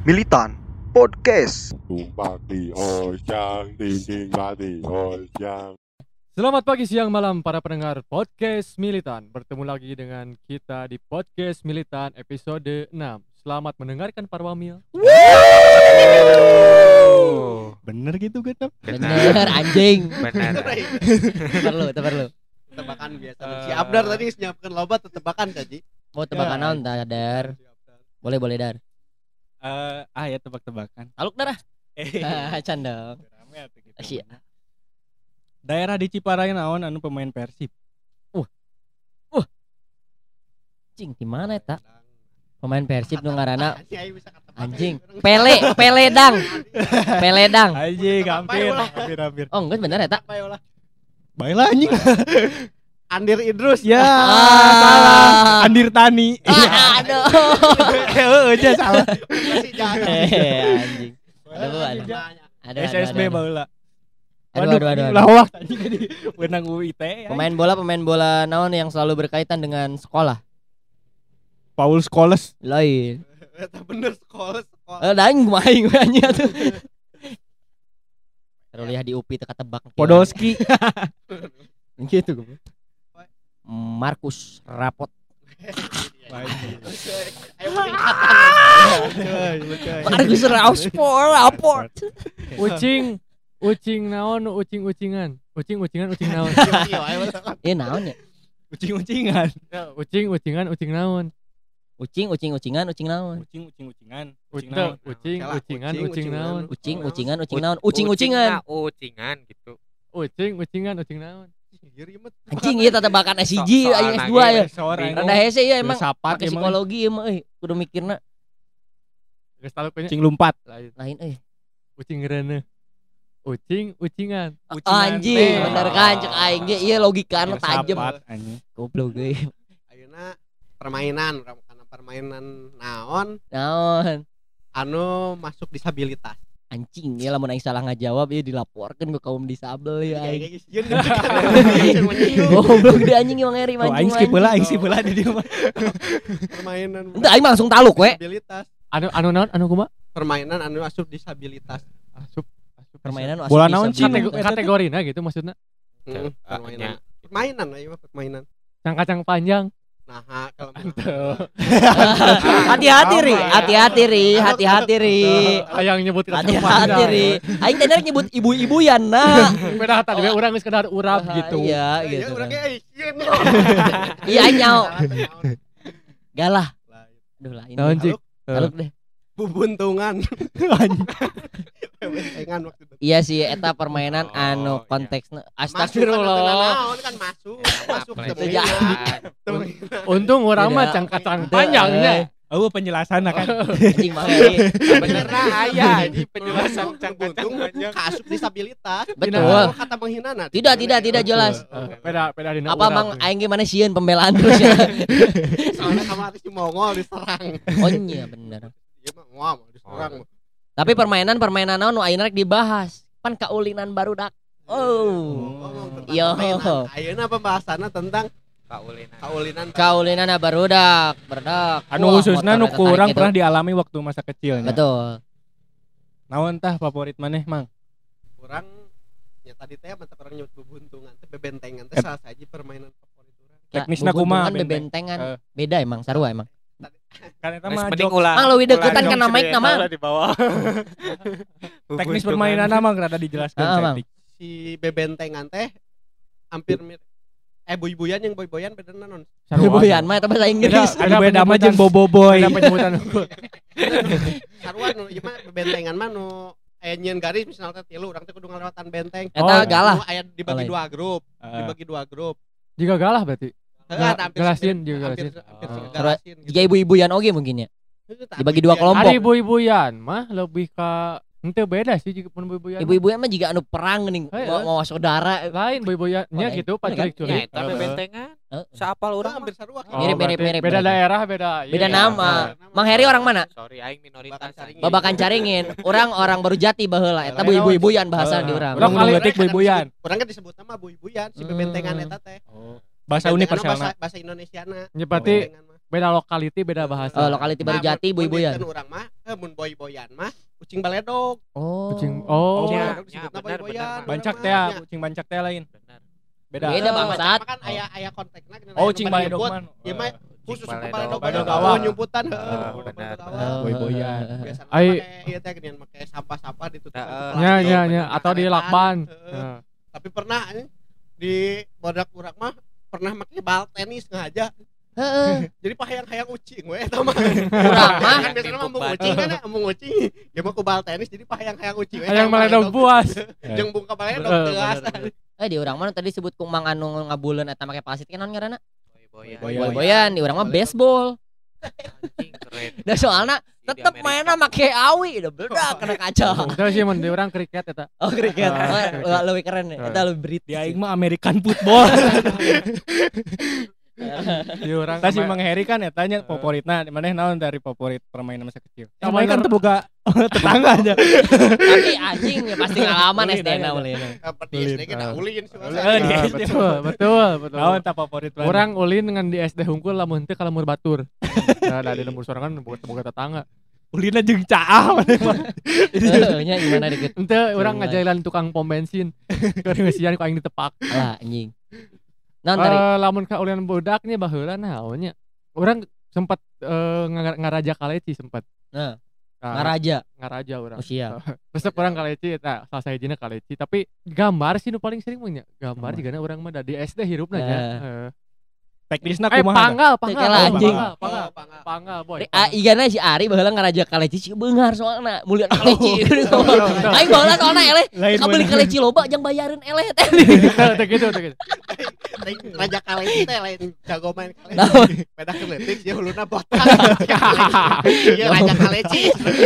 Militan Podcast. Tumpang di hojang, dinding mati hojang. Selamat pagi, siang, malam para pendengar podcast Militan. Bertemu lagi dengan kita di podcast Militan episode 6. Selamat mendengarkan para wamil. Bener gitu kan? Bener anjing. Benar. perlu, perlu. tebakan biasa Eh. si Abdar tadi nyiapkan loba tebakan kaji Mau tebakan naon tah, Dar? Boleh, boleh, Dar. Eh, ah ya tebak-tebakan. Taluk darah. Eh, Ah, Canda. rame atuh gitu. Asyik. Daerah di Ciparai naon anu pemain Persib? Cing, di mana eta? Pemain Persib nu ngaranna Anjing. Pele, Peledang. Peledang. Anjing, hampir, hampir, hampir. Oh, enggak bener eta. Ya lah? Baiklah anjing. Andir Idrus Ya, Ah. salah. Andir Tani. Ah, aduh. Heeh, aja salah. masih jago Eh, anjing. Aduh, aduh. Banyak. Aduh, aduh, SSB aduh, aduh. Aduh, aduh. Lawak tadi benang UIT. ya. Pemain bola, pemain bola naon yang selalu berkaitan dengan sekolah? Paul Scholes. Lain. Eta bener sekolah Eh, daing main gue anjing atuh. Terus lihat di UPI teka tebak. Podolski. Gitu gue. Markus Rapot. Markus Rapot. Rapot. Ucing, ucing naon, ucing ucingan, ucing ucingan, ucing naon. Iya, Eh naon ya? Ucing-ucingan. Ya, ucing ucingan, ucing naon. Ucing, ucing, ucingan, ucing naon? Ucing, ucing-ucingan. Ucing, naon? ucing, ucingan, ucing, ucing naon. Ucing, ucingan, ucing naon? Ucing, ucingan. Ucingan gitu. Ucing, ucingan, ucing naon. Anjing ieu teh tebakan SIG So- aya soalna S2 ge ya. Seorang. Rendah hese ya emang pakai emang. psikologi emang euy kudu mikirna Geus tahu punya Ucing lumpat. lain. lain euy. Ucing ngereneh. Ucing, ucingan. Ucingan Anjing, bener kan cek aing ge ieu logikana tajem. Anjing. Goblok euy. ayeuna permainan karena permainan naon Naon? anu masuk disabilitas Anjing, ya lamun aing salah ngajawab ya dilaporkan ke kaum disabel ya aing. Iya, kan Goblok dia anjing emang eri Oh, mancing. aing skip heula, aing skip heula di dia mah. permainan Entah aing langsung taluk we. disabilitas Anu anu naon, anu kumaha? permainan anu masuk disabilitas Asup, asup. Permainan Bola asup naon, disabilitas. Cing? Kategori, kategorina gitu maksudnya. Hmm, Ah, permainan permainan ayo mah permainan Kacang-kacang panjang. Nah kalau Hati-hati ri, hati-hati ri, hati-hati ri. Ayang nyebut kacang Hati-hati ri. Aing teh nyebut ibu-ibu ya nah. Beda tadi we urang geus sekedar urap gitu. Iya, ya gitu. urang ge euy sieun Iya aing nyao. Galah. Aduh lah ini. Taluk deh. Bubuntungan waktu itu Iya sih eta permainan Oh, anu iya. konteksnya Masuk astagfirullah. kan masuk masuk Apa, ke Jadi. permainan. Untung orang mah cang-kacang Beda, panjangnya. Oh, penjelasan kan. Anjing mah euy. Bener nah aya di penjelasan Bubuntung panjang. kasuk disabilitas Betul. Kata menghina Tidak, tidak, tidak jelas. Eh, Beda beda dina Apa mang aing gimana sieun pembelaan terus ya. soalnya sama artis Mongol diserang Oh iya bener. Dia mah diserang Tapi permainan-permainan naon nu ayeuna rek dibahas. Pan kaulinan barudak. Oh. Yo. Ayeuna pembahasannya tentang Kaulinan. kaulinan Kaulinan barudak, barudak. Anu khususna nu kurang tarik itu. pernah dialami waktu masa kecilnya. Betul. Naon tah favorit maneh, Mang? kurang ya tadi teh mata orang nyebut bebuntungan teh bebentengan teh Eh. salah saja permainan favorit orang Ya, kumaha, benteng? bebentengan. Eh. Beda emang, sarua emang. Kan eta mah mending jok- ulah. Mang leuwih deketan ulah kana mic na, Mang. lah di bawah. teknis permainan Mang rada dijelaskan. Ah. Cetik. si bebentengan teh hampir mir eh boy-boyan yang boy-boyan beda non Sarua. Boyan mah eta bahasa Inggris. Anu beda mah jeung boboiboy. Beda penyebutan unggul. sarua nu ieu mah bebentengan mah nu aya nyieun garis misalnya teh tilu urang teh kudu ngalewatan benteng Eta Oh, galah. Nu aya dibagi dua grup Heeh. dibagi dua grup Jika galah berarti. Hampir- juga galasin. hampir Oh. gitu. Jika ibu-ibuyan oge mungkin ya. dibagi dua kelompok. Ada ibu-ibuyan mah lebih ke ente beda sih jika pun ibu-ibuyan. mah. Ibu-ibuyan mah juga anu perang nih, mau, eh. mau saudara. lain ibu-ibuyannya Oh, gitu lain. pas Iya kan? culik-culik. Ya, tapi bentengan. Heeh. Seapal urang hampir sarua Oh, Mirip, mirip, mirip, Beda daerah beda. Beda iya. nama. Mang Heri orang mana? Sorry aing minoritas. Babakan caringin. Orang orang baru jati baheula eta Lain ibu-ibuyan bahasa Heeh. di urang. Urang Urang kali- ngetik boy-boyan. kurang kan disebut nama boy-boyan si Hmm. bebentengan eta teh Bahasa mah universalna. bahasa bahasa Indonesiana Ya, berarti mah. beda lokality beda bahasa. Oh, lokality baru Nah, jati boy-boyan. dinten urang mah Eh, mun boy-boyan mah kucing baledog. Oh. Kucing. Oh. Ya, Baledog ya, disebutna benar, benar, Orang Bancak mah, teh, nya. kucing bancak teh lain. Benar. Beda. Beda, Eh, bangsat. mah kan aya aya kontakna Oh, aya cing nu pada baledog man. Ieu mah khusus baledog. baledog. Awal. nyumputan. Heeh, benar, baledog benar. awal. Boy-boyan. Biasana ieu teh ginian make sampah-sampah ditutup. Nya nya nya atau di lakban. Tapi pernah eh, di bodak urang mah pernah make bal tenis sengaja. Heeh. Jadi pahayang-hayang ucing we eta mah. Urang mah kan biasanya mah ucing kan embung ucing. Ya mah ku bal tenis jadi pahayang-hayang ucing we. Hayang meledog puas. Jeung bungka baledog Eh, teuas. Eh di urang mana tadi sebut kumang anu ngabuleun eta make plastik kan naon ngaranna? Boy-boyan. Boy-boyan. Boy-boyan di urang mah baseball. Anjing keren. Da soalna tetep mainna make awi udah bedak kena kaca. Terus sih mun orang kriket eta. Oh kriket. Oh, lebih keren ya. Eta lebih British. Di aing mah American football. Di orang Tah si sama- Mang Heri kan ya tanya favoritna di mana naon dari favorit permainan masa kecil. Sama kan teboga tetangga aja. Tapi anjing ya pasti ngalaman SD na ulin. Di Ulin. SD ge da ulin sih. Ah, betul, betul, betul. Naon tah favorit? Orang ulin dengan di SD hungkul lamun teu ka lemur batur. Nah, di lembur sorangan boga boga tetangga. ulina jeung caah mana mah. Heeh, nya gimana deket. Ente orang Jelas. ngajailan tukang pom bensin. Keur ngeusian ku aing ditepak. Lah anjing. Tadi? Eh lamun ka ulian budaknya baheula naonnya. Orang sempat eh, nga- ngaraja kaleci sempat. Nah, Nah, ngaraja. ngaraja orang. Usia. Resep orang kaleci eta salah sahijina kaleci tapi gambar sih nu paling sering mah nya. Gambar juga orang mah di SD hirupna nya. Eh. Heeh. Teknisna Eh kumaha? dah? panggal, panggal, anjing. panggal, panggal, Oh, panggal. panggal, boy. Ari- ah, igana si Ari baheula ngaraja kaleci si beungar soalna mulian kaleci. betul. Aing baheula soalna eleh Lain kabeli kaleci loba jang bayareun eleh teh. Teu gitu, teu gitu. Raja kaleci teh lain jago main kaleci. Naon? Peda keletik dia huluna botak. Iya raja kaleci.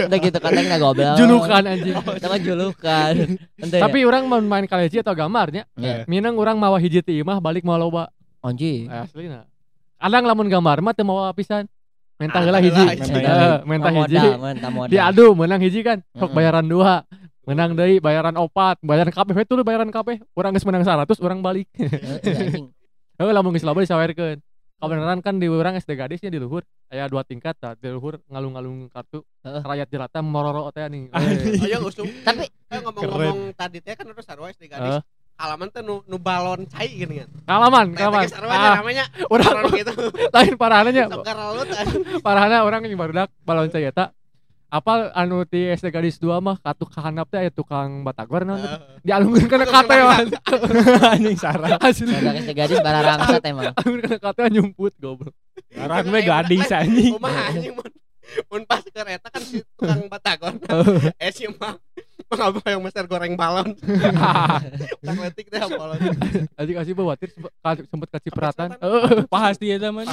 Udah gitu katanya goblok. Julukan anjing. Sama julukan. Tapi orang mau main kaleci atau gambarnya, Ya. minang orang mawa hiji ti imah balik mau loba. Anjing. Eh, Aslina. Kadang lamun gambar mah teu mawa pisan. Menta Ah, heula heula hiji. hiji. Heeh, Menta Mau hiji. Diadu menang hiji kan. Sok bayaran dua. Menang deui bayaran opat, bayaran kabeh we tuh bayaran kabeh. Urang geus menang 100, urang balik. Heeh, anjing. Heuh lamun geus loba disawerkeun. Kabeneran kan di urang SD gadisnya di luhur aya dua tingkat tah di luhur ngalung-ngalung kartu rakyat jelata mororo teh nih. Oh ya usum. Tapi Eh, ngomong-ngomong tadi teh kan terus sarua SD Eh. gadis. Halaman teh nu, nu balon cai gini kan. Kalaman, Nah, kalaman. teh Ah, namanya urang balon gitu. lain parahna nya. Sok garalut. Parahna orang yang barudak balon cai eta. Apal anu ti SD gadis 2 mah katu kahandap teh aya tukang batagor naon teh. Dialungkeun kana kate. Anjing sarah. Asli. SD gadis bararangsat emang. Alungkeun kana kate nyumput goblok. Sekarang we gadis anjing. Kumaha anjing mun mun pas ke eta kan si tukang batagon. Eh si mah mengapa yang meser goreng balon. Tak letik teh balon. Adik kasih bawatir sempet kasih peratan. Pasti ya zaman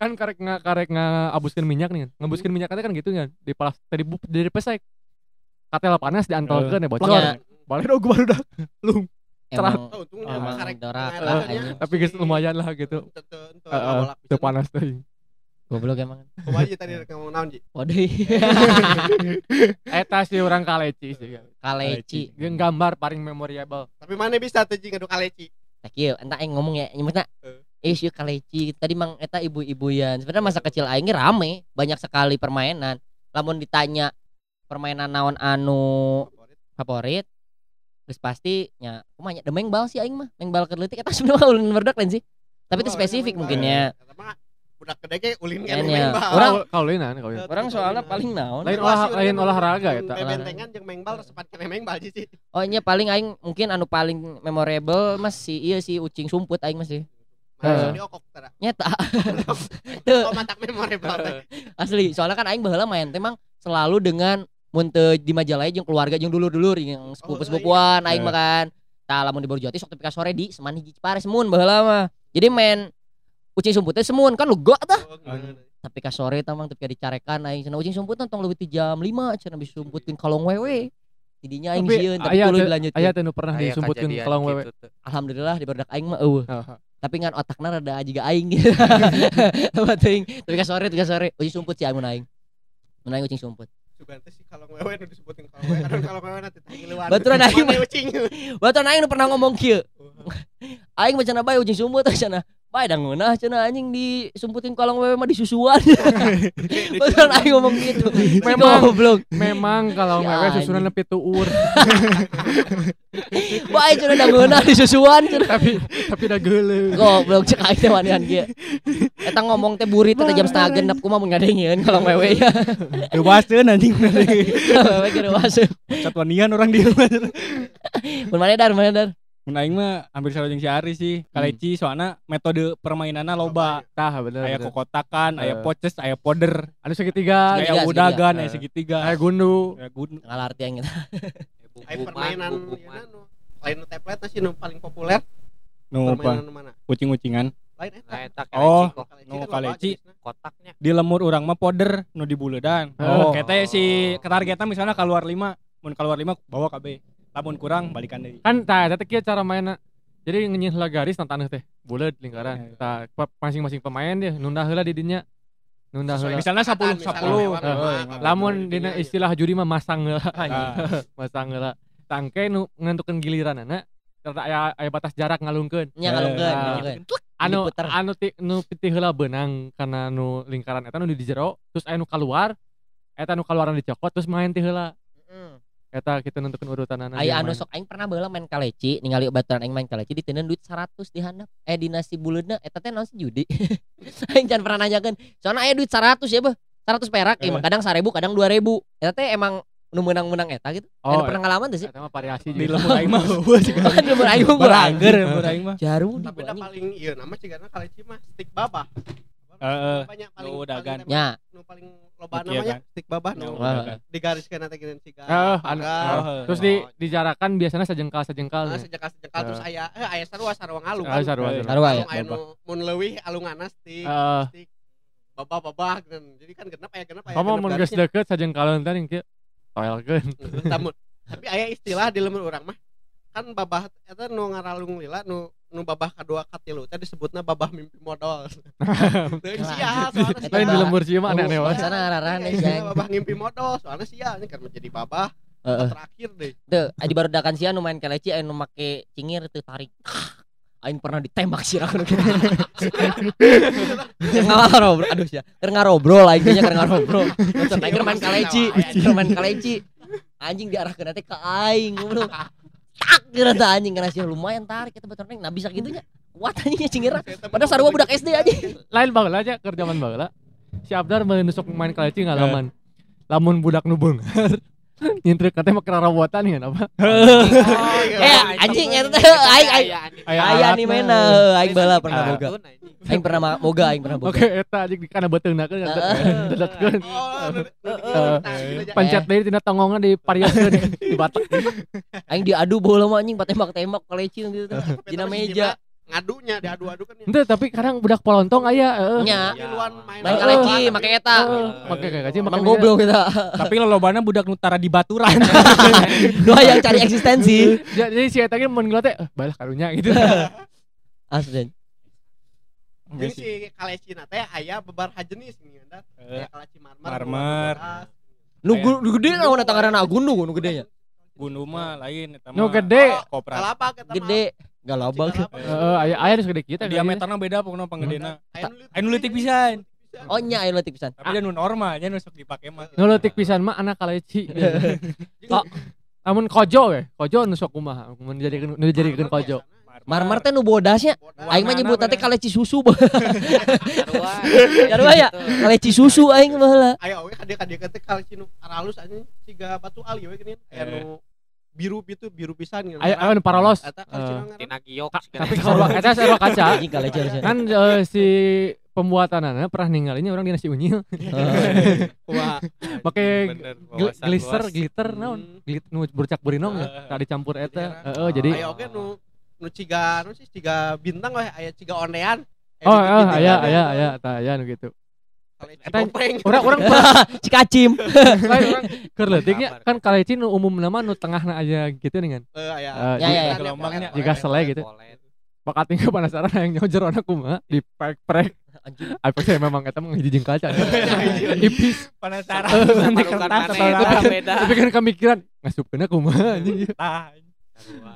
kan karek nga karek ngabuskeun minyak nih. Ngabuskeun minyak teh kan gitu kan. Di palas tadi bu dari pesek. Katel panas diantolkeun ya bocor. Balik dong. Cerah. Emang karek dorak ngeta lah, nya. anjing. Tapi lumayan lah gitu. Teu pisan. panas teh. Goblok emang. Kumaha ieu tadi ngomong naon Ji? Waduh. Eta sih orang kaleci sih. Kaleci. Yang gambar paling memorable. Tapi mana bisa teh Ji ngadu kaleci? Tak ieu entah aing ngomong ya nyebutna Eh, sih kaleci. Tadi mang eta ibu-ibu yan. Sebenarnya masa kecil aing ge rame, banyak sekali permainan. Lamun ditanya permainan naon anu favorit, terus pasti nya kumaha nya demeng bal sih aing mah. Meng bal kerleutik eta sebenarnya ulun berdak lain sih. Tapi itu Oh, spesifik emang mungkin ya. Budak gede ge ulin kan Kan ya. Orang- kaulinan, kaulinan. Orang soalnya paling naon? Lain olah lain olahraga eta. Bebentengan jeung main bal resepan kena main bal Ji sih. Oh nya paling aing mungkin anu paling memorable mas si iya si ucing sumput aing di okok tara. Nyata Oh matak memorable asli. Soalnya kan aing baheula main teh emang selalu dengan mun teu di Majalaya jeung keluarga jeung dulur-dulur yang sepupu-sepupuan aing iya. mah kan. Tah lamun di Borjoti sok tepi ka sore di seman hiji Cipare semun baheula mah. Jadi main ucing sumput teh semun kan lega tah. Oh? Tapi ka sore tah mang tepi ka dicarekan aing cenah ucing sumput tong leuwih ti jam 5 cenah bisa sumputkeun kalong wewe. Tidinya aing Tapi sieun tapi kudu dilanjutkeun. Aya teh nu pernah disumputkeun kalong wewe. gitu. Alhamdulillah di barudak aing mah eueuh. Tapi ngan otakna rada juga aing gitu. Penting, tapi ka sore, tapi ka sore, ucing sumput sih aing mun aing. Mun aing ucing sumput. Sugan teh si kalong wewe nu disebutin kalong wewe. Kadang kalong wewe nanti tah ngiluan. Baturan aing. Baturan aing nu pernah ngomong kieu. Aing macam bae ucing sumput cenah. Bae dah ngeunah cenah anjing disumputin kolong wewe mah disusuan. Beneran aing ngomong gitu. Memang. Goblok. Memang kalau anjing. susunan lebih tuur Bae cenah dah ngeunah disusuan cenah. tapi tapi udah geuleuh. Goblok cek aing teh manian kieu. Eta ngomong teh burit teh jam setengah genep kumaha mun ngadengieun kolong wewe ya. Dewaseun anjing. Wewe geus waseuh. Satuanian orang di rumah. Mun mana dar mana dar. Mun aing mah hampir sama jeung si Ari sih. Kaleci soalna metode permainanna loba. Tah bener. Aya kokotakan, aya Eh. poces, aya poder, Anu segitiga, aya udagan, segitiga. aya segitiga, aya gundu. aya gun. Ngalarti aing eta. Ai permainan ieu nu lain tablet sih nu paling populer Nu permainan mana? kucing-kucingan. Lain eta. Eta Oh. kaleci kok. Kaleci nu kan kaleci. kotaknya. Di lemur urang mah poder nu di buledan. Oh. Kete si ketargetna misalnya keluar 5, mun keluar 5 bawa KB. Lamun kurang balikan deui. Kan tah eta kieu cara mainna. Jadi ngenyih heula garis na taneuh teh. Buleud Eh. lingkaran. Tah pe- masing-masing pemain deh nunda heula di dinya. Nunda heula. Misalnya 10 Misalnya 10. lewat Eh, rumah, eh, kabeh Lamun di dina iya. istilah juri mah masang heula. Ah. masang heula. Tangke nu ngentukeun giliranana karena aya aya batas jarak ngalungkeun. Nya ngalungkeun, Ah. anu Diputer. anu ti, nu piti heula beunang karena nu lingkaran eta nu di jero terus aya nu keluar eta nu keluaran dicokot terus main ti heula Heeh. Eta kita nentukeun urutanana Aya jeung anu sok aing pernah baheula main kaleci, ningali baturan aing main kaleci diteuneun duit 100 di handap. Eh di nasi buleudna eta teh naon sih judi. aing can pernah nanyakeun. Soalnya aya duit 100 ya, Beuh. 100 perak, Eh. emang kadang 1000, kadang 2000. Eta teh emang nu menang-menang eta gitu. Oh, Ada pernah ngalaman tuh sih? eta mah variasi Di lemur aing mah. Kan lemur aing mah anjing. lemur aing mah. Jarum Tapi da paling iya nama cigana kaleci mah stick babah. Heeh. Banyak paling nu dagan. paling Nya, nu paling loba namanya kan? stick babah Nu digariskeun nanti gini siga. Eh, anu-. Oh, terus di dijarakan biasanya sajengkal sajengkal Nah, sejengkal sejengkal terus aya eh aya sarua sarua ngalung ah kan. sarua sarua ya. Aya nu mun leuwih alunganna stick. Eh, stick babah babah jadi kan genep aya genep aya kamu mun geus deukeut sajengkal teh ning kieu toelkeun tapi aya istilah di lemur urang mah kan babah eta nu ngaralung lila nu nu babah kadua katilu teh disebutna babah mimpi modal. Teuing sia soalnya lain di lembur sieun mah aneh-aneh wae Sana Iya, nih, Jang. babah ngimpi modal soalnya sia ini kan menjadi babah terakhir deh. Tuh, di barudakan sia nu main kaleci aya nu make cingir teu tarik. Aing pernah ditembak sih rakun gitu. Ngarobrol, aduh sia. Keur ngarobrol aing nya keur ngarobrol. Aing main kaleci, main kaleci. Anjing diarahkeun teh ka aing goblok. Tak kira teh anjing. Kana sia lumayan tarik eta batur nah bisa gitunya. Kuat anjingnya cingirna. Padahal sarua budak SD aja. lain baheula aja keur zaman baheula si Abdar meureun sok main kaleci ngalaman lamun budak nu beungar nyintrik katanya mah kerarawatan ya apa Eh anjing eta teh aing aing. Aya nih mana aing bala pernah Ah. boga. Aing pernah boga aing pernah boga. oke eta anjing di kana beteungna kan dedetkeun Oh, Eh, nu- nu- pencet deui tina tongongna di pariaskeun di batak Aing diadu bola mah anjing patembak-tembak kaleci gitu teh. Dina meja. ngadunya diadu-adu kan ya. Ente tapi kadang budak polontong aya heeh Nya. Miluan main Eh, kaleci make eta. Make kaleci make goblok kita. Tapi lolobana budak nutara di baturan. Dua yang cari eksistensi. jadi si eta ge mun teh eh, balah karunya gitu Asli. Jadi si kaleci na teh aya beberapa jenis nih anda. Eh, Aya kaleci marmer. Marmer. Nu gu- nu gede naon eta ngaranna gundu nu gedenya. Gundu mah lain eta nu mah gede Koperasi. Kalapa kita mah. Gede. Galabak. heeh aya aya nu segede kita Diameterna beda pokoknya panggedena. Aya Anu leutik pisan. Oh nya aya leutik pisan. Tapi dia nu normal, nya nu sok dipake mah. nu leutik pisan mah anak kaleci Kok namun kojo we kojo nu sok kumaha mun dijadikeun nu dijadikeun kojo Marmer teh nu bodasnya. Aing mah nyebut teh kaleci susu. Sarua. Jarua ya. Kaleci susu aing baheula. Aya oge kadia teh kaleci nu aralus anjing siga batu ali we geuning. Aya nu biru itu biru pisan gitu. aya aya nu parolos Eta Eh. Tina giok. Tapi sarua kaca kaleci harusnya. kan eh, si pembuatanana pernah ninggalinya orang di nasi unyil Wah, pakai glister glitter naon glit nu bercak berinong ya Eh, tak dicampur eta Jadi heeh jadi aya oge nu nu ciga nu sih ciga bintang we aya ciga oh di- eh di- aya di- aya aya tah aya nu gitu orang orang Cikacim. lain orang keur leutiknya kan kaleci nu umum nama nu tengahna aja gitu dengan Eh, aya. Eh, Ya, ya, ya. Gelombangnya. Jika selai gitu. Bakat tinggal penasaran yang nyojer anak kumaha di prek prek Anjing. apa saya memang eta mah hiji jeung kaca ipis Penasaran. nanti kertas atau beda. tapi kan kemikiran ngasupkeunna kumaha anjing Tah. Sarua. Anjing.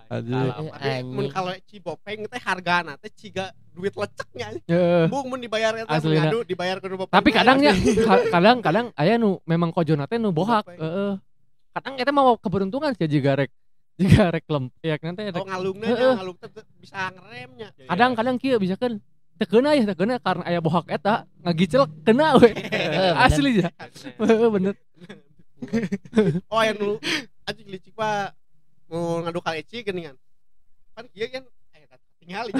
Tapi mun kalau cibopeng teh hargana teh ciga duit leceknya Heeh. bung mun dibayar eta ngadu dibayar ke bapak Tapi kadangnya anjing. kadang kadang aya nu memang kojona teh nu bohak. Heeh. Kadang eta mau keberuntungan sih jika rek jika rek lem ya nanti rek. oh ngalungnya Heeh. ngalung bisa ngeremnya Kadang-kadang kieu bisa kan teu kena ya teu kena karena aya bohak eta ngagicel kena we. Asli ya. Heeh, bener. oh yang nu anjing licik pak mau ngadu kaleci geuningan kan kieu kan eh tak tinggal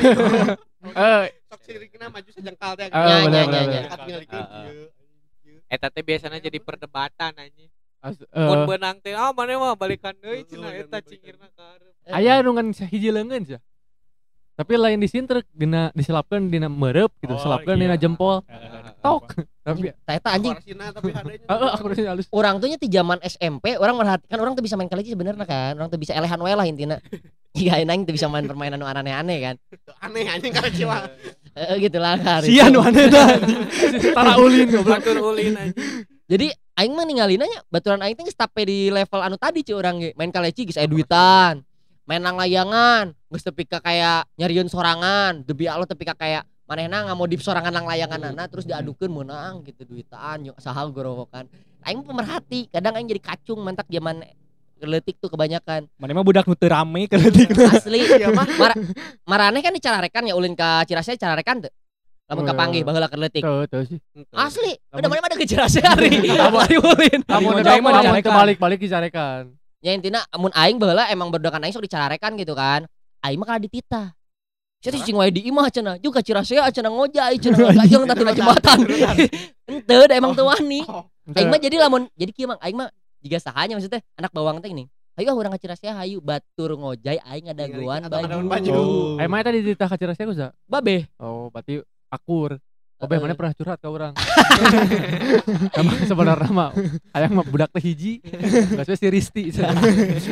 Eh, sok sirikna maju sajengkal teh Oh, Ya, ya, ya, ya. tinggal kieu Ah, ah. kieu Eta teh biasanya jadi perdebatan anjing. Mun eh, benang teh ah mana mah balikan deui balikan eta cingirna ka hareup. aya nu ngan hiji leungeun sia. Tapi lain disinter dina diselapkeun dina merep gitu, Oh, selapkeun iya. dina jempol. Eh, Tok. Tapi Eta eta anjing heeh aku rasa halus. orang tuhnya di zaman SMP orang merhatikan orang tuh bisa main kaleci sebenarnya kan orang tuh bisa elehan wae lah intinya iya aing tuh bisa main permainan nu aneh-aneh kan aneh anjing kaleci mah Heeh gitu lah hari Sia nu aneh dah. Tara ulin. Batur ulin anjing. jadi aing mah ninggalin aja baturan aing teh geus di level anu tadi cuy orang main kaleci geus aya duitan main nang layangan geus tepi ka kayak nyariun sorangan. Debi Allah tepi ka kayak manehna ngamodif sorangan nang layangan nana terus diadukeun menang gitu duitan yuk saha gorowokan aing pemerhati kadang aing jadi kacung mantak zaman letik tuh kebanyakan. Mana mah budak nu teu rame ke leutik. asli. Iya mah. Marane kan dicararekan ya ulin ka Cirasea cararekan teu. Lamun Oh, ka panggih baheula keur leutik Tuh, tuh sih. asli Lamun- udah mana mana ke Cirasea hari. Hari ulin. Lamun mah balik-balik dicarekan. ya intinya amun aing baheula emang berdoakan aing sok dicararekan gitu kan aing mah dititah. Saya tuh cing wae di imah cenah juga Cirasea cenah ngojai cenah gajeng tadi na jembatan. ente da emang teu wani. aing mah jadi lamun jadi kieu mang aing mah jiga sahanya maksudnya anak bawang teh ini ayo ah urang ka Cirasea hayu batur ngojai aing ada baju. baju. Oh. Tadi dititah ka Cirasea ku sa? babe. Oh, berarti akur. Oh, Heeh. mana pernah curhat ke orang. Emang sebenarnya mah ayang mah budak teh hiji. Enggak si Risti.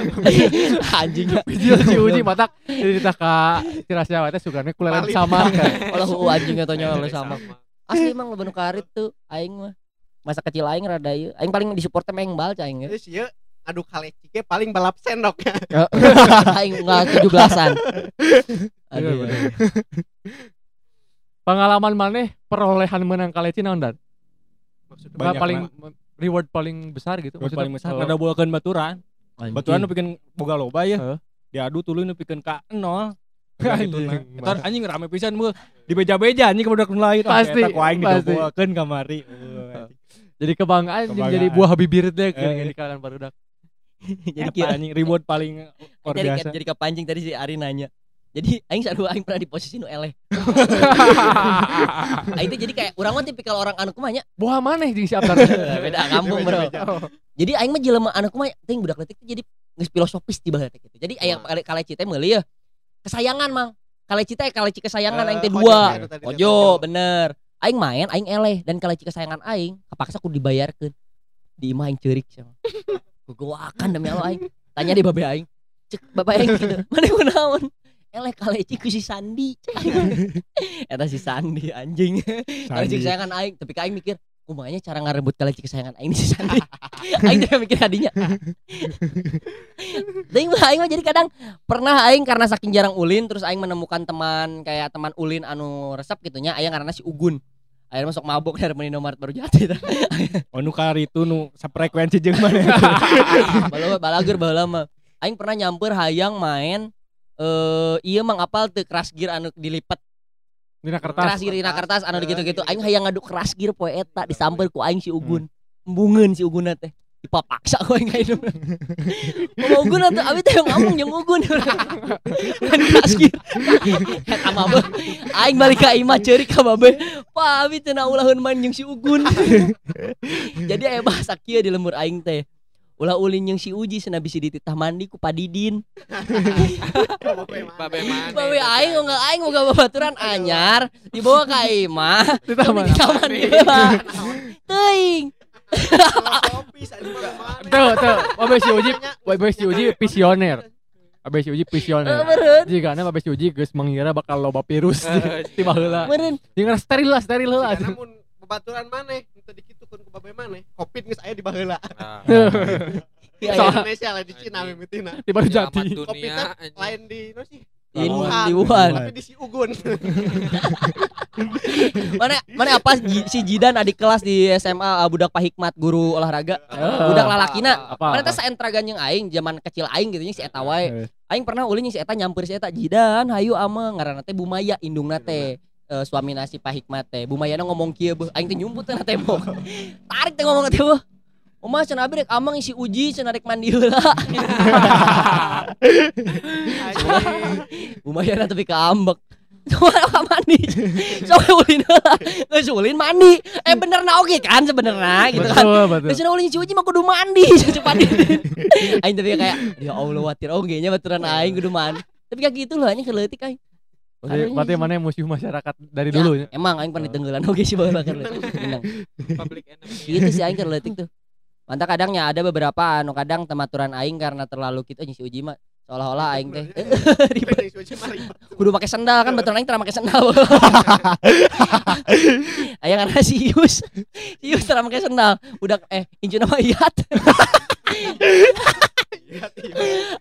anjing Video si Uji matak dititah ka Cirasea teh sugarnya Palit. sama kan. Olah hu anjing atonya oleh sama asli emang lo karit tuh aing mah masa kecil aing rada ieu aing paling disupport teh main bal aing ya. Terus ieu adu paling balap sendok ya. aing enggak 17-an Bener, aduh bener. Pengalaman maneh perolehan menang kaleci naon dan? Maksudnya Banyak, paling reward paling besar gitu. Maksudnya, paling besar oh, ada buakeun baturan. Baturan nu pikeun boga loba ya. Heeh. Diadu tuluy nu pikeun ka nol. Anjing, Itu anjing rame pisan meuh. Di beja-beja anjing ke budak nu lain. Ah, Pasti, ku aing pasti. didoboakeun kamari. Jadi kebanggaan, Kebanggaan. jadi buah bibir deh Eh. di kalangan barudak. jadi anjing reward paling luar jadi biasa. jadi kepancing tadi si Ari nanya jadi aing sarua aing pernah di posisi nu eleh aing teh jadi kayak urang mah tipikal orang anu kumaha nya Buah maneh jeung si Abdar. beda kampung bro jadi aing mah jelema anu kumaha teuing budak leutik jadi geus filosofis di baheula teh gitu jadi aya Wah. kaleci teh meuli ya kesayangan mang kaleci teh kaleci kesayangan aing teh Eh, dua dia Ojo, bener. Aing main, aing eleh dan kaleci kesayangan aing, kepaksa ku dibayarkeun. Di imah aing ceurik sama. Gugoakan demi Allah aing. Tanya di babe aing. Cek bapak aing gitu. Mana ku naon? Eleh kaleci ku si Sandi. Aing. Eta si Sandi anjing. Kaleci kesayangan aing, tapi aing mikir kumanya cara ngarebut kaleci kesayangan aing si Sandi. aing teh mikir hadinya. Aing mah aing mah jadi kadang pernah aing karena saking jarang ulin terus aing menemukan teman kayak teman ulin anu resep gitu nya aya karena si Ugun. Akhirnya masuk mabuk dari Menino Mart baru jati. Oh nu kari itu nu sefrekuensi jeung mana. Balau balagur baheula mah. Aing pernah nyamper hayang main eh iya mang apal teu keras gear anu dilipat Dina keras kertas. gear dina kertas anu Eh, gitu-gitu. iya, aing iya. hayang ngadu keras gear poe eta disamper ku aing si Ugun. Embungeun si Ugun teh. Dipapaksa ku aing hidup Mau Ugun atuh abi teh ngomong jeung Ugun. Kan keras gear. Eta mah beuh. aing balik ka imah ceurik ka babe pa abi teh naulaheun main jeung si Ugun. Jadi aya bahasa kieu di lembur aing teh ulah ulin jeung si Uji cenah bisi dititah mandi ku Padidin Babe mana? Babe aing enggak aing boga babaturan anyar dibawa ka imah Ditah tapi mana? di taman heula. Teuing. Tuh, tuh, Babe si Uji, Babe si Uji visioner. Babe si Uji Eh, visioner. Jika Babe si Uji geus mengira bakal loba virus di di baheula. Meureun. Jeung steril lah, steril heula. Babaturan maneh teu dikitukeun ku babe maneh. Covid geus aya di baheula. Iya, Di iya. Indonesia lah di Cina mimitina. Di baru jati. Covid lain di no sih? Di Wuhan. di Wuhan. Tapi di si Ugun. Mana mana apa si Jidan adik kelas di SMA uh, budak Pak Hikmat guru olahraga. Budak lalakina. Apa? Mana teh saentragan yang aing zaman kecil aing gitu nya si eta wae. Eh. Aing pernah ulin si eta nyamper si eta Jidan hayu ama ngaranna teh Bumaya indungna teh eh, suami nasi Pak Hikmat teh. Bumayana ngomong kieu beuh aing teh nyumput teh tembok. Tarik teh ngomong teh beuh. Oma cenah abi rek amang isi uji cenah rek mandi heula. Bumayana tapi keambek. Soalnya mandi. Soalnya ulin heula. Geus ulin mandi. Eh bener na oge kan sebenarnya gitu kan. Terus ulin si uji mah kudu mandi secepat itu. Aing tapi kayak ya Allah watir oge nya baturan aing kudu mandi. Tapi kayak gitu loh anjing keleutik aing. Berarti, Aduh, berarti mana musuh masyarakat dari Ya, dulu ya? Emang aing pernah tenggelan oge sih baheula kan. Bener. Public enemy. Gitu sih aing keleutik tuh. Mantap kadangnya ada beberapa anu kadang tematuran aing karena terlalu kita si uji mah seolah-olah aing teh ribet kudu pakai sendal kan betul aing teu pakai sendal. Aya karena si Yus. Si Yus teu pakai sendal. Udah eh incu nama Iyat.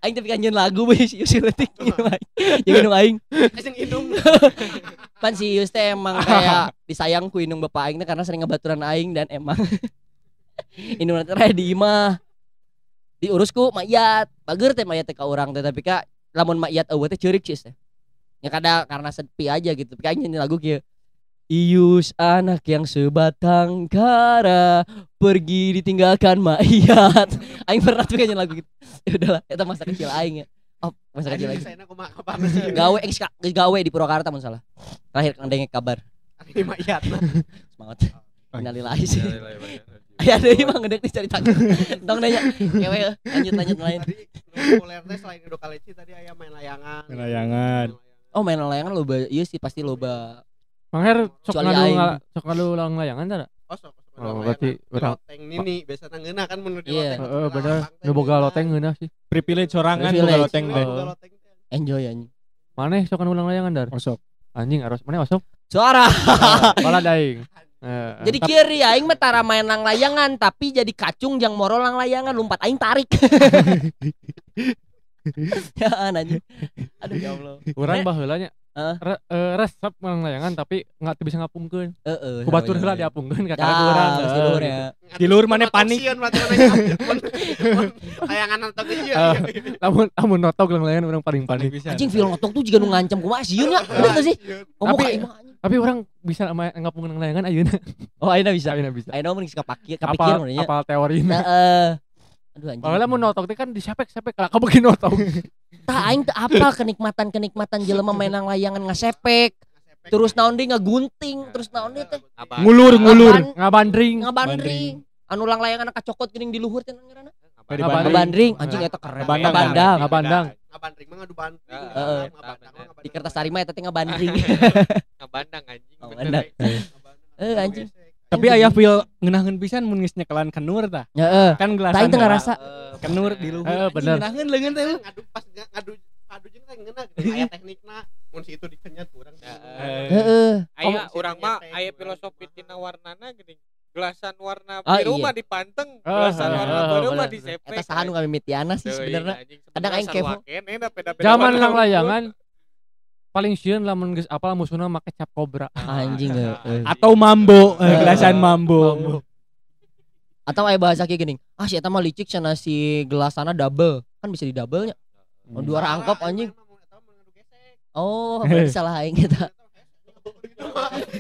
Aing tapi kanjen lagu we si Yus letik Jangan dong aing. Asing hidung. Pan si Yus teh emang kayak disayang ku indung bapak aing teh karena sering ngebaturan aing dan emang indung teh di imah. Diurus ku mayat. Bager teh mayat teh ka urang teh tapi kak lamun mayat eueuh teh ceurik cis teh. Ya kada karena sepi aja gitu. Tapi aing nyanyi lagu kieu. Ius anak yang sebatang kara pergi ditinggalkan mayat. Aing pernah tuh nyanyi lagu gitu. Ya udahlah, eta masa kecil aing ya. Oh, masa kecil aing. Gawe eh, gawe di Purwakarta mun salah. Terakhir kang dengek kabar. Mah iya. Semangat. Innalillahi sih. Ya ada emang ngedek dicari tangan. Tong nanya. Kewe eh. lanjut lanjut lain. Tadi populer teh selain Edo Kaleci tadi aya main layangan. Main layangan. Oh main layangan loba iya sih pasti loba. Mangher sok Kecuali ngadu sok ngadu ulang layangan tara? Oh, sok, sok, Oh, layangan. berarti Di urang- loteng nini biasanya ngeunah kan mun di Iya. loteng. Heeh, bener. Nu boga ngeunah. loteng ngeunah sih. Privilege sorangan boga loteng Iya, teh. Enjoy anjing. Maneh sok ngadu ulang layangan dar. Osok. Anjing aros mana osok? Suara. Bala daing. Eh, Jadi kiri aing mah tara main lang layangan tapi jadi kacung yang moro lang layangan lompat aing tarik. ya anjing. Aduh ya Allah. urang baheula nya. Heeh. Re- eh, resep ulang layangan tapi nggak bisa ngapungkeun. Heeh. Ku batur heula diapungkeun ka Ya, karena urang. mesti Eh, luhur gitu. ya. Mana Notok panik. Layangan atau ge ieu. Eh, Lamun lamun notok ulang layangan urang paling panik. Anjing film otok tuh juga nu ngancam kumaha sieun ya. Bener teu sih? Tapi-. Tapi orang bisa ngapungkeun ulang layangan ayeuna. Oh ayeuna bisa. Ayeuna bisa. Ayeuna mending kapakir kapikir Apal mun nya. apal teorina. Heeh. Aduh anjing. Padahal mun notok teh kan disepek-sepek kalau kamu notok. Tah aing teu apa kenikmatan-kenikmatan jelema mainang layangan ngasepek. Terus naon deui ngagunting, terus naon deui teh Ngulur ngulur. ngaban- Ngabandring. ngabandring. Anu lang layangan cokot geuning di luhur teh ngaranna. Ngabandring. Ngabandring, anjing eta keren. Ngabandang. Ngabandang. Ngabandring mah ngadu bandring. Heeh. Di kertas tarima eta teh ngabandring. Ngabandang anjing. Ngabandang. Eh anjing. Tapi aya feel ngeunaheun pisan mun geus nyekelan kenur tah. Heeh. Kan Tah gelasan. aing teu ngarasa. kenur di luhur. Eh, bener. Ngeunaheun leungeun teh. ngadu pas nga- ngadu ngadu jeung teh ngeunah gitu. aya teknikna mun si itu dikenyat urang Eh. Heeh. Aya urang mah situ aya filosofi tina warnana geuning. Gelasan warna Ah, biru iya. mah dipanteng, gelasan warna biru mah bener. disepek. Eta saha nu ngamimitiana sih sebenarnya. Kadang aing kepo. Zaman ulang layangan paling sieun lamun geus apal musuhna make cap kobra. Anjing heeh. Atau mambo, eh, Eh. gelasan mambo. Atau aya bahasa kayak gini. Ah si eta mah licik cenah si gelasana double. Kan bisa di double nya. Oh, dua rangkop anjing. Oh, berarti salah aing eta.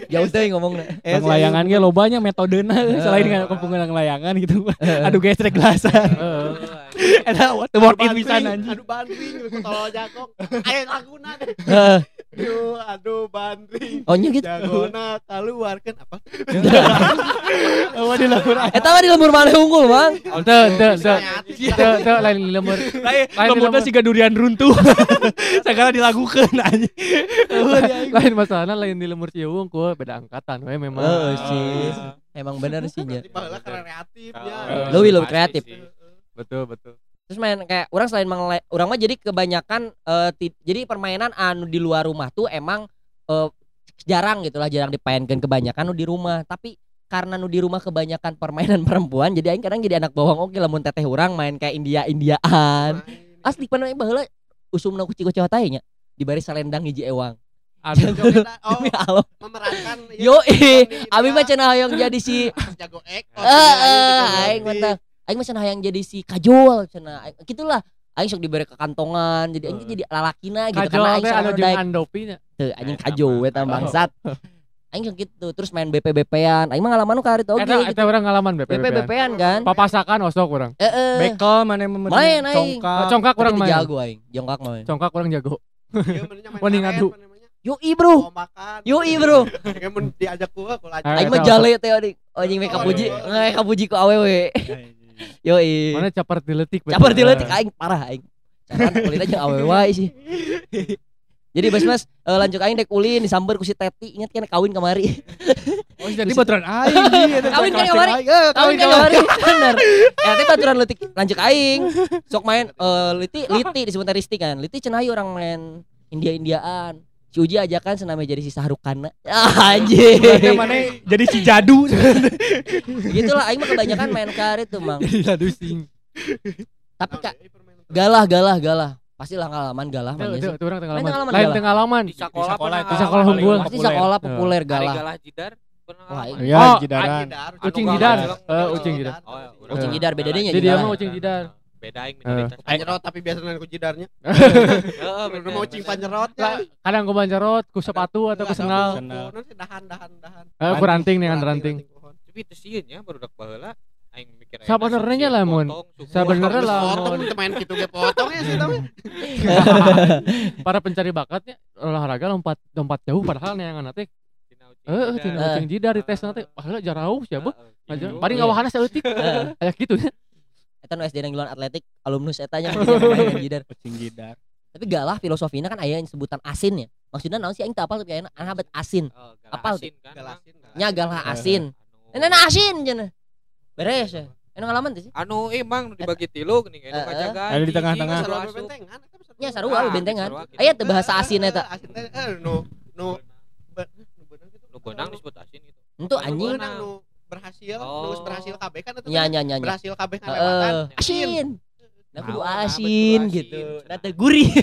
Jauh teh ngomongna. Lang layangan ge lobanya metodena selain nggak kepungan layangan gitu. Aduh gesrek gelasan. Eta what worth it pisan anjing. Aduh bandring tolol jagong. Aya laguna deh. Heeh. Aduh, aduh bandring. Oh nya gitu. Jagona keluarkan apa? Oh di luhur. Eta mah di lembur maneh unggul, Bang. Teu teu teu. Teu teu lain di lemur. Lain lemur. siga durian runtuh. Segala dilagukeun anjing. Lain masalahna lain di lemur Ciwung ku beda angkatan we memang. Heeh sih. Emang bener sih nya. Kreatif ya. Lebih lebih kreatif. Betul betul. Terus main kayak orang selain mengle orang mah jadi kebanyakan eh, ti- jadi permainan anu di luar rumah tuh emang eh, jarang gitu lah jarang dipainkan kebanyakan nu di rumah tapi karena nu di rumah kebanyakan permainan perempuan jadi aing kadang jadi anak bawang oke lamun teteh orang main kayak India Indiaan asli aing baheula usumna kuci kuci teh nya dibari salendang hiji ewang. Aduh. Oh Allah. memerankan Yo abi mah cenah hayang jadi si jago ek eh, gitu. aing mah aing mah cenah hayang jadi si kajol cenah. Gitulah. Aing sok diberi ke kantongan, jadi aing jadi lalakina gitu Kajol karena aing teh anu sok jeung daek Andopi-nya. teu anjing Eh, kajo sama. eta bangsat. Aing sok gitu, terus main BP-BP-an. Aing mah ngalaman nu karit oge Eta gitu. eta urang ngalaman BP. BP-BP-an kan. Papasakan osok urang. Heeh. Bekel mana yang Main, aing. congkak. Congkak Tapi urang main. jago aing, jongkak mah. Congkak urang jago. Iya, main karet, ngadu. Yoi bro. Oh, makan. Yoi bro. Kayak mun diajak gua. Ah, Aing mah jale teh adik. Anjing mereka Oh, puji, iya. mereka puji ku awewe. Yoi. Mana capar diletik. Capar diletik aing parah aing. Caran kulit aja awewe wae sih. Jadi bas mas eh, lanjut aing dek ulin disamber ku si Teti ingat kan kawin kemari. Oh, jadi baturan aing. iya, Kawin kan aing. Eh, Kawin kan kemari bener. Teh baturan letik lanjut aing. Sok main eh, liti liti disebut Risti kan. Liti cenah orang main India-Indiaan. Si Uji ajakan senamanya jadi si Sahrukana. Ah, anjing. Berarti mana jadi si jadu. Gitulah aing mah kebanyakan main karet tuh, Mang. Jadi ladu sing. Tapi kak Eh, galah galah galah. Pastilah ngalaman galah mah itu sih. itu urang tengah Lain tengah alaman. Di sekolah. Di sekolah unggul. Pasti Populer. sekolah populer Hari galah. galah jidar pernah Wah, ngalaman. Iya, Oh, jidaran. Jidar, Ucing jidar. Eh, ucing jidar. Oh, ya, urang Ucing jidar, bedanya Jadi dia mah ucing jidar. Beda aing minoritas. Panjerot tapi biasanya ku jidarnya. Heeh, bener. mau ucing panjerotnya. Lah, Kadang ku banjarot, ku sepatu atau ku sengal. Senal. Nanti dahan dahan dahan. Eh, ku ranting dengan ranting. pohon. Tapi teu sieun nya barudak baheula aing mikir Sabenernya potong, suku. Sabenernya potong teu main kitu ge potong ya sih tapi. Para pencari bakatnya olahraga lompat lompat jauh padahal neangan teh Tina ucing eh jidar. tina ucing jidar di tes nanti padahal jarauh siapa Heeh, aja gitu. Iya. ngawahana saeutik Heeh. kayak gitu ya Eta nu SD nang Giluan Atletik, alumnus eta nya jidar. Kucing jidar. Tapi galah filosofinya kan aya yang sebutan asin ya. Maksudnya naon sih aing teu apal tapi aya ana bet asin. Oh, galah Apal asin kan. Galasin. Nya galah Eh. asin. Anu- Ini asin cenah. Beres ya. Anu ngalaman teh sih. Anu emang dibagi tilu anu Eh. Ada di tengah-tengah. Sarua eta mah Nya sarua. Ah, bentengan. gitu. Aya teu bahasa asin eta. Asin teh eh nu nu gitu. Nu beunang disebut asin gitu. Entu Anu anjing. Nu berhasil, Oh. nu geus berhasil kabeh kan eta Nya teh nya nya nya. berhasil kabeh Heeh. ngalewatan. Asin. Nah, kudu nah, asin gitu. Nah, teu gurih.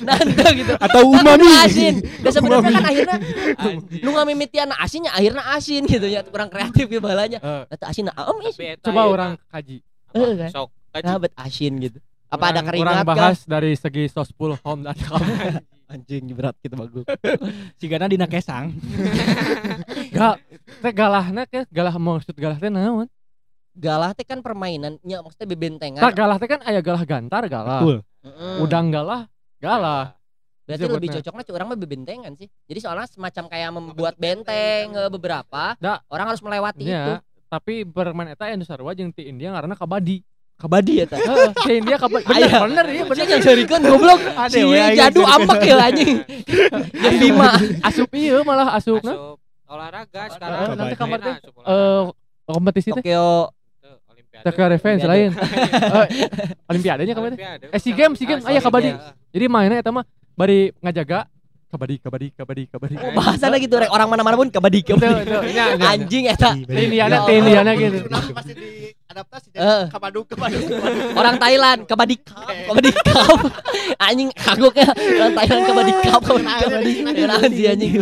Nah, teu gitu. Atau Nah, umami. asin. Dan sebenarnya kan akhirnya Anjing. nu ngamimitian asinnya akhirnya asin gitu ya kurang kreatif gitu balanya. Teu asin nah, eta coba ayeuna orang kaji Eh, kan? Sok. kaji. Nah, bet asin gitu. Apa ada keringat orang kah? bahas dari segi sospul home dan kamu Anjing berat gitu bagus. Sigana dina kesang. gal teh galahna ke galah maksud galah teh naon Galah teh kan permainan, nya maksudnya bebentengan. tak galah teh kan aya galah gantar galah Betul. Heeh. udang galah galah Berarti disebutnya. lebih cocoknya cu orang mah bebentengan sih. Jadi soalnya semacam kayak membuat benteng eh, beberapa, Da. orang harus melewati itu. ya tapi bermain eta anu sarua jeung ti India karena kabadi Kabadi ya teh. heeh India kabadi bener Aya. bener iya bener Bener yang serikeun goblok. Si aing jadu serikeun. ambek ya anjing. Yang Bima. asup iya malah asupna Asup olahraga sekarang. nanti kamar teh Asup eh olahraga. kompetisi teh Tokyo. Tokyo Revenge Olimpiade. lain eh, olimpiadenya kemarin Olimpiade. Eh, SEA Games, SEA Games. Aya kabadi. Jadi mainnya eta mah bari ngajaga kabadi kabadi kabadi kabadi Oh, bahasana gitu rek orang mana-mana pun kabadi kabadi. itu, ini ada. Anjing eta. Indiana Allah. gitu. Pasti diadaptasi jadi kabaduk kabaduk. Orang Thailand kabadi kabadi cup. Anjing kagoknya orang Thailand kabadi cup, kabadi kabadi. Anjing.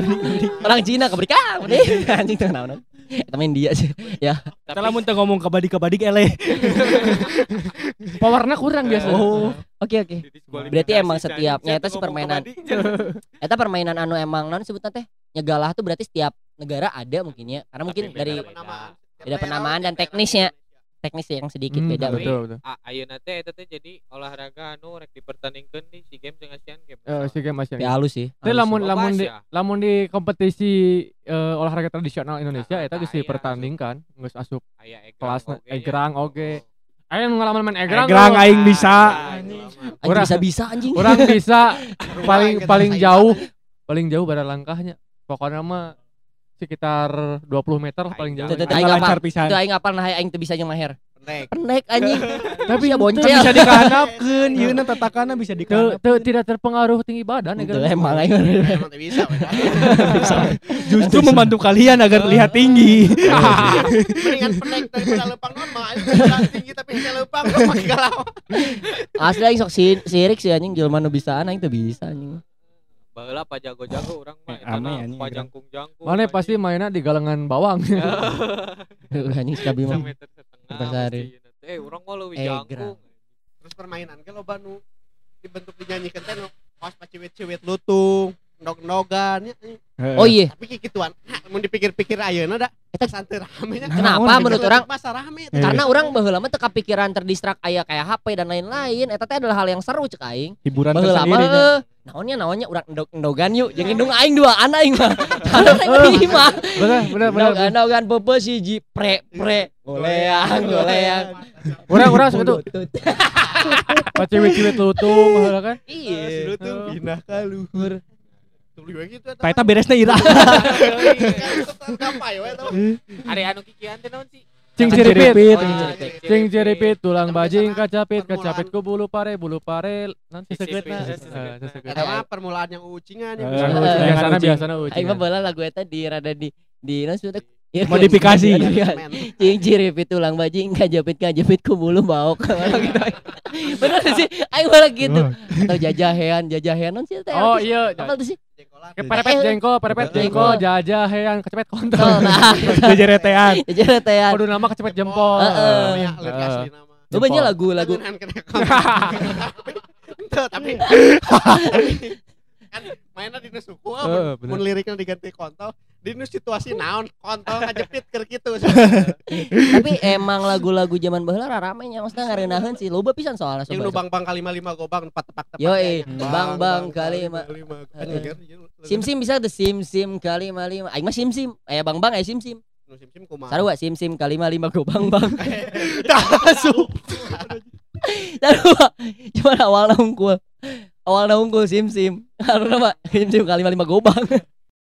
Orang Cina kabadi cup. Anjing teu naon. Eta main dia sih. Ya. Kita lamun teu ngomong kabadi-kabadi ele. Powernya kurang biasa. Oh. Oke oke. Berarti emang Didiskualifikasi, setiapnya Chan. eta Chan si ngomong permainan. Eta permainan anu emang non sebutna teh nyegalah tuh berarti setiap negara ada mungkin ya. Karena mungkin Tapi dari beda. penamaan. Beda penamaan dan teknisnya. Teknis yang sedikit Hmm, beda. Betul betul. A- ayeuna teh eta teh jadi olahraga anu rek dipertandingkeun di SEA Games jeung Asian Games. Eh, si game Asian. Ya halus sih. Tapi lamun lamun di lamun di kompetisi eh, olahraga tradisional Indonesia Nah, eta geus nah, iya, dipertandingkan, geus asup. Aya egrang kelas oge ya. egrang oge. Oh. Nu ngalaman main egrang. Egrang aing bisa. Anjing Urang- bisa-bisa anjing. Orang bisa paling paling jauh paling jauh pada langkahnya. Pokoknya mah sekitar 20 meter lah paling jauh. Tuh, Aing aing lancar apal. pisan. Itu aing apal nah aing teu bisa jeung maher. pendek pendek anjing Tapi bisa Teu boncel bisa dikahanapkeun yeuna tatakana bisa dikahanap. teu tidak terpengaruh tinggi badan ya Itu kan? emang aing emang teu bisa. Justru membantu kalian agar terlihat tinggi. mendingan pendek daripada lempang normal aing bisa tinggi tapi bisa lempang pakai galau asli aing sok si- sirik sih anjing jelema nu bisaan aing teu bisa anjing Baheula pa jago-jago urang mah eta ame jangkung-jangkung. Mana pasti mainnya di galengan bawang. Anjing setengah. Antasari. mesti. Eh, urang mah leuwih Eh, jangkung. terus permainan ke loba nu dibentuk dinyanyikan teh nu pas paciwit-ciwit lutung nog-nogan ya. Oh iya. Tapi kayak gituan. Mau dipikir-pikir ayeuna da Eta- santai rame nya. Kenapa menurut orang? Masa rame Eh. karena orang baheula mah teu kepikiran terdistrak aya kayak HP dan lain-lain. Eta teh adalah hal yang seru cek aing. Hiburan baheula mah heuh naonnya naonnya urang endog endogan yuk. Jeung indung aing dua anak aing mah. Karena lima benar, benar, benar. endogan pepe siji pre pre. Goleang goleang. Orang orang itu ciwit-ciwit lutung kan. iya. Lutung pindah ka luhur tuh liwe gitu eta Tah eta beresna ira. gapai we tau Ari anu kikian teh naon sih? Cing ciripit. Oh, cing ciripit. Cing ciripit tulang bajing kacapit kacapit ku bulu pare bulu pare nanti. Eh, segeutna. eta mah permulaan yang ucingan Eh, ucingan. Biasana ucing. biasana aing ucing. mah baheula lagu eta di rada di di sih teh? Iya, Modifikasi. Men. Cing ciripit tulang bajing kajapit kajapit ku bulu baok gitu. Bener sih aing malah gitu. Atau jajahean jajahean non sih teh. Oh iya. Apa tuh sih? Perepet jengkol, perepet jengkol, jajahean kecepet kontol. Tol nah. Jejeretean. Jajaretean. Kudu nama kecepet jempol. Heeh. Ya. Lu banyak lagu-lagu tapi kan mainnya di suku bener. mun liriknya diganti kontol di nu situasi naon kontol ngajepit keur kitu Tapi emang lagu-lagu zaman baheula rame nya maksudnya ngareunaheun sih. Loba pisan soalnya yang sobat. bang bang kali lima gobang empat tepak tepak Yo, eh, bang, bang, kali lima. Iya, Sim sim bisa tuh sim sim kali lima lima. Aing mah sim sim. Aya bang bang aya sim sim. nu sim sim kumaha Sarua sim sim kali lima lima go bang bang. Asup. Sarua. Cuma awalnya unggul. Awalnya unggul sim sim. Karena mah sim sim kali lima lima go bang.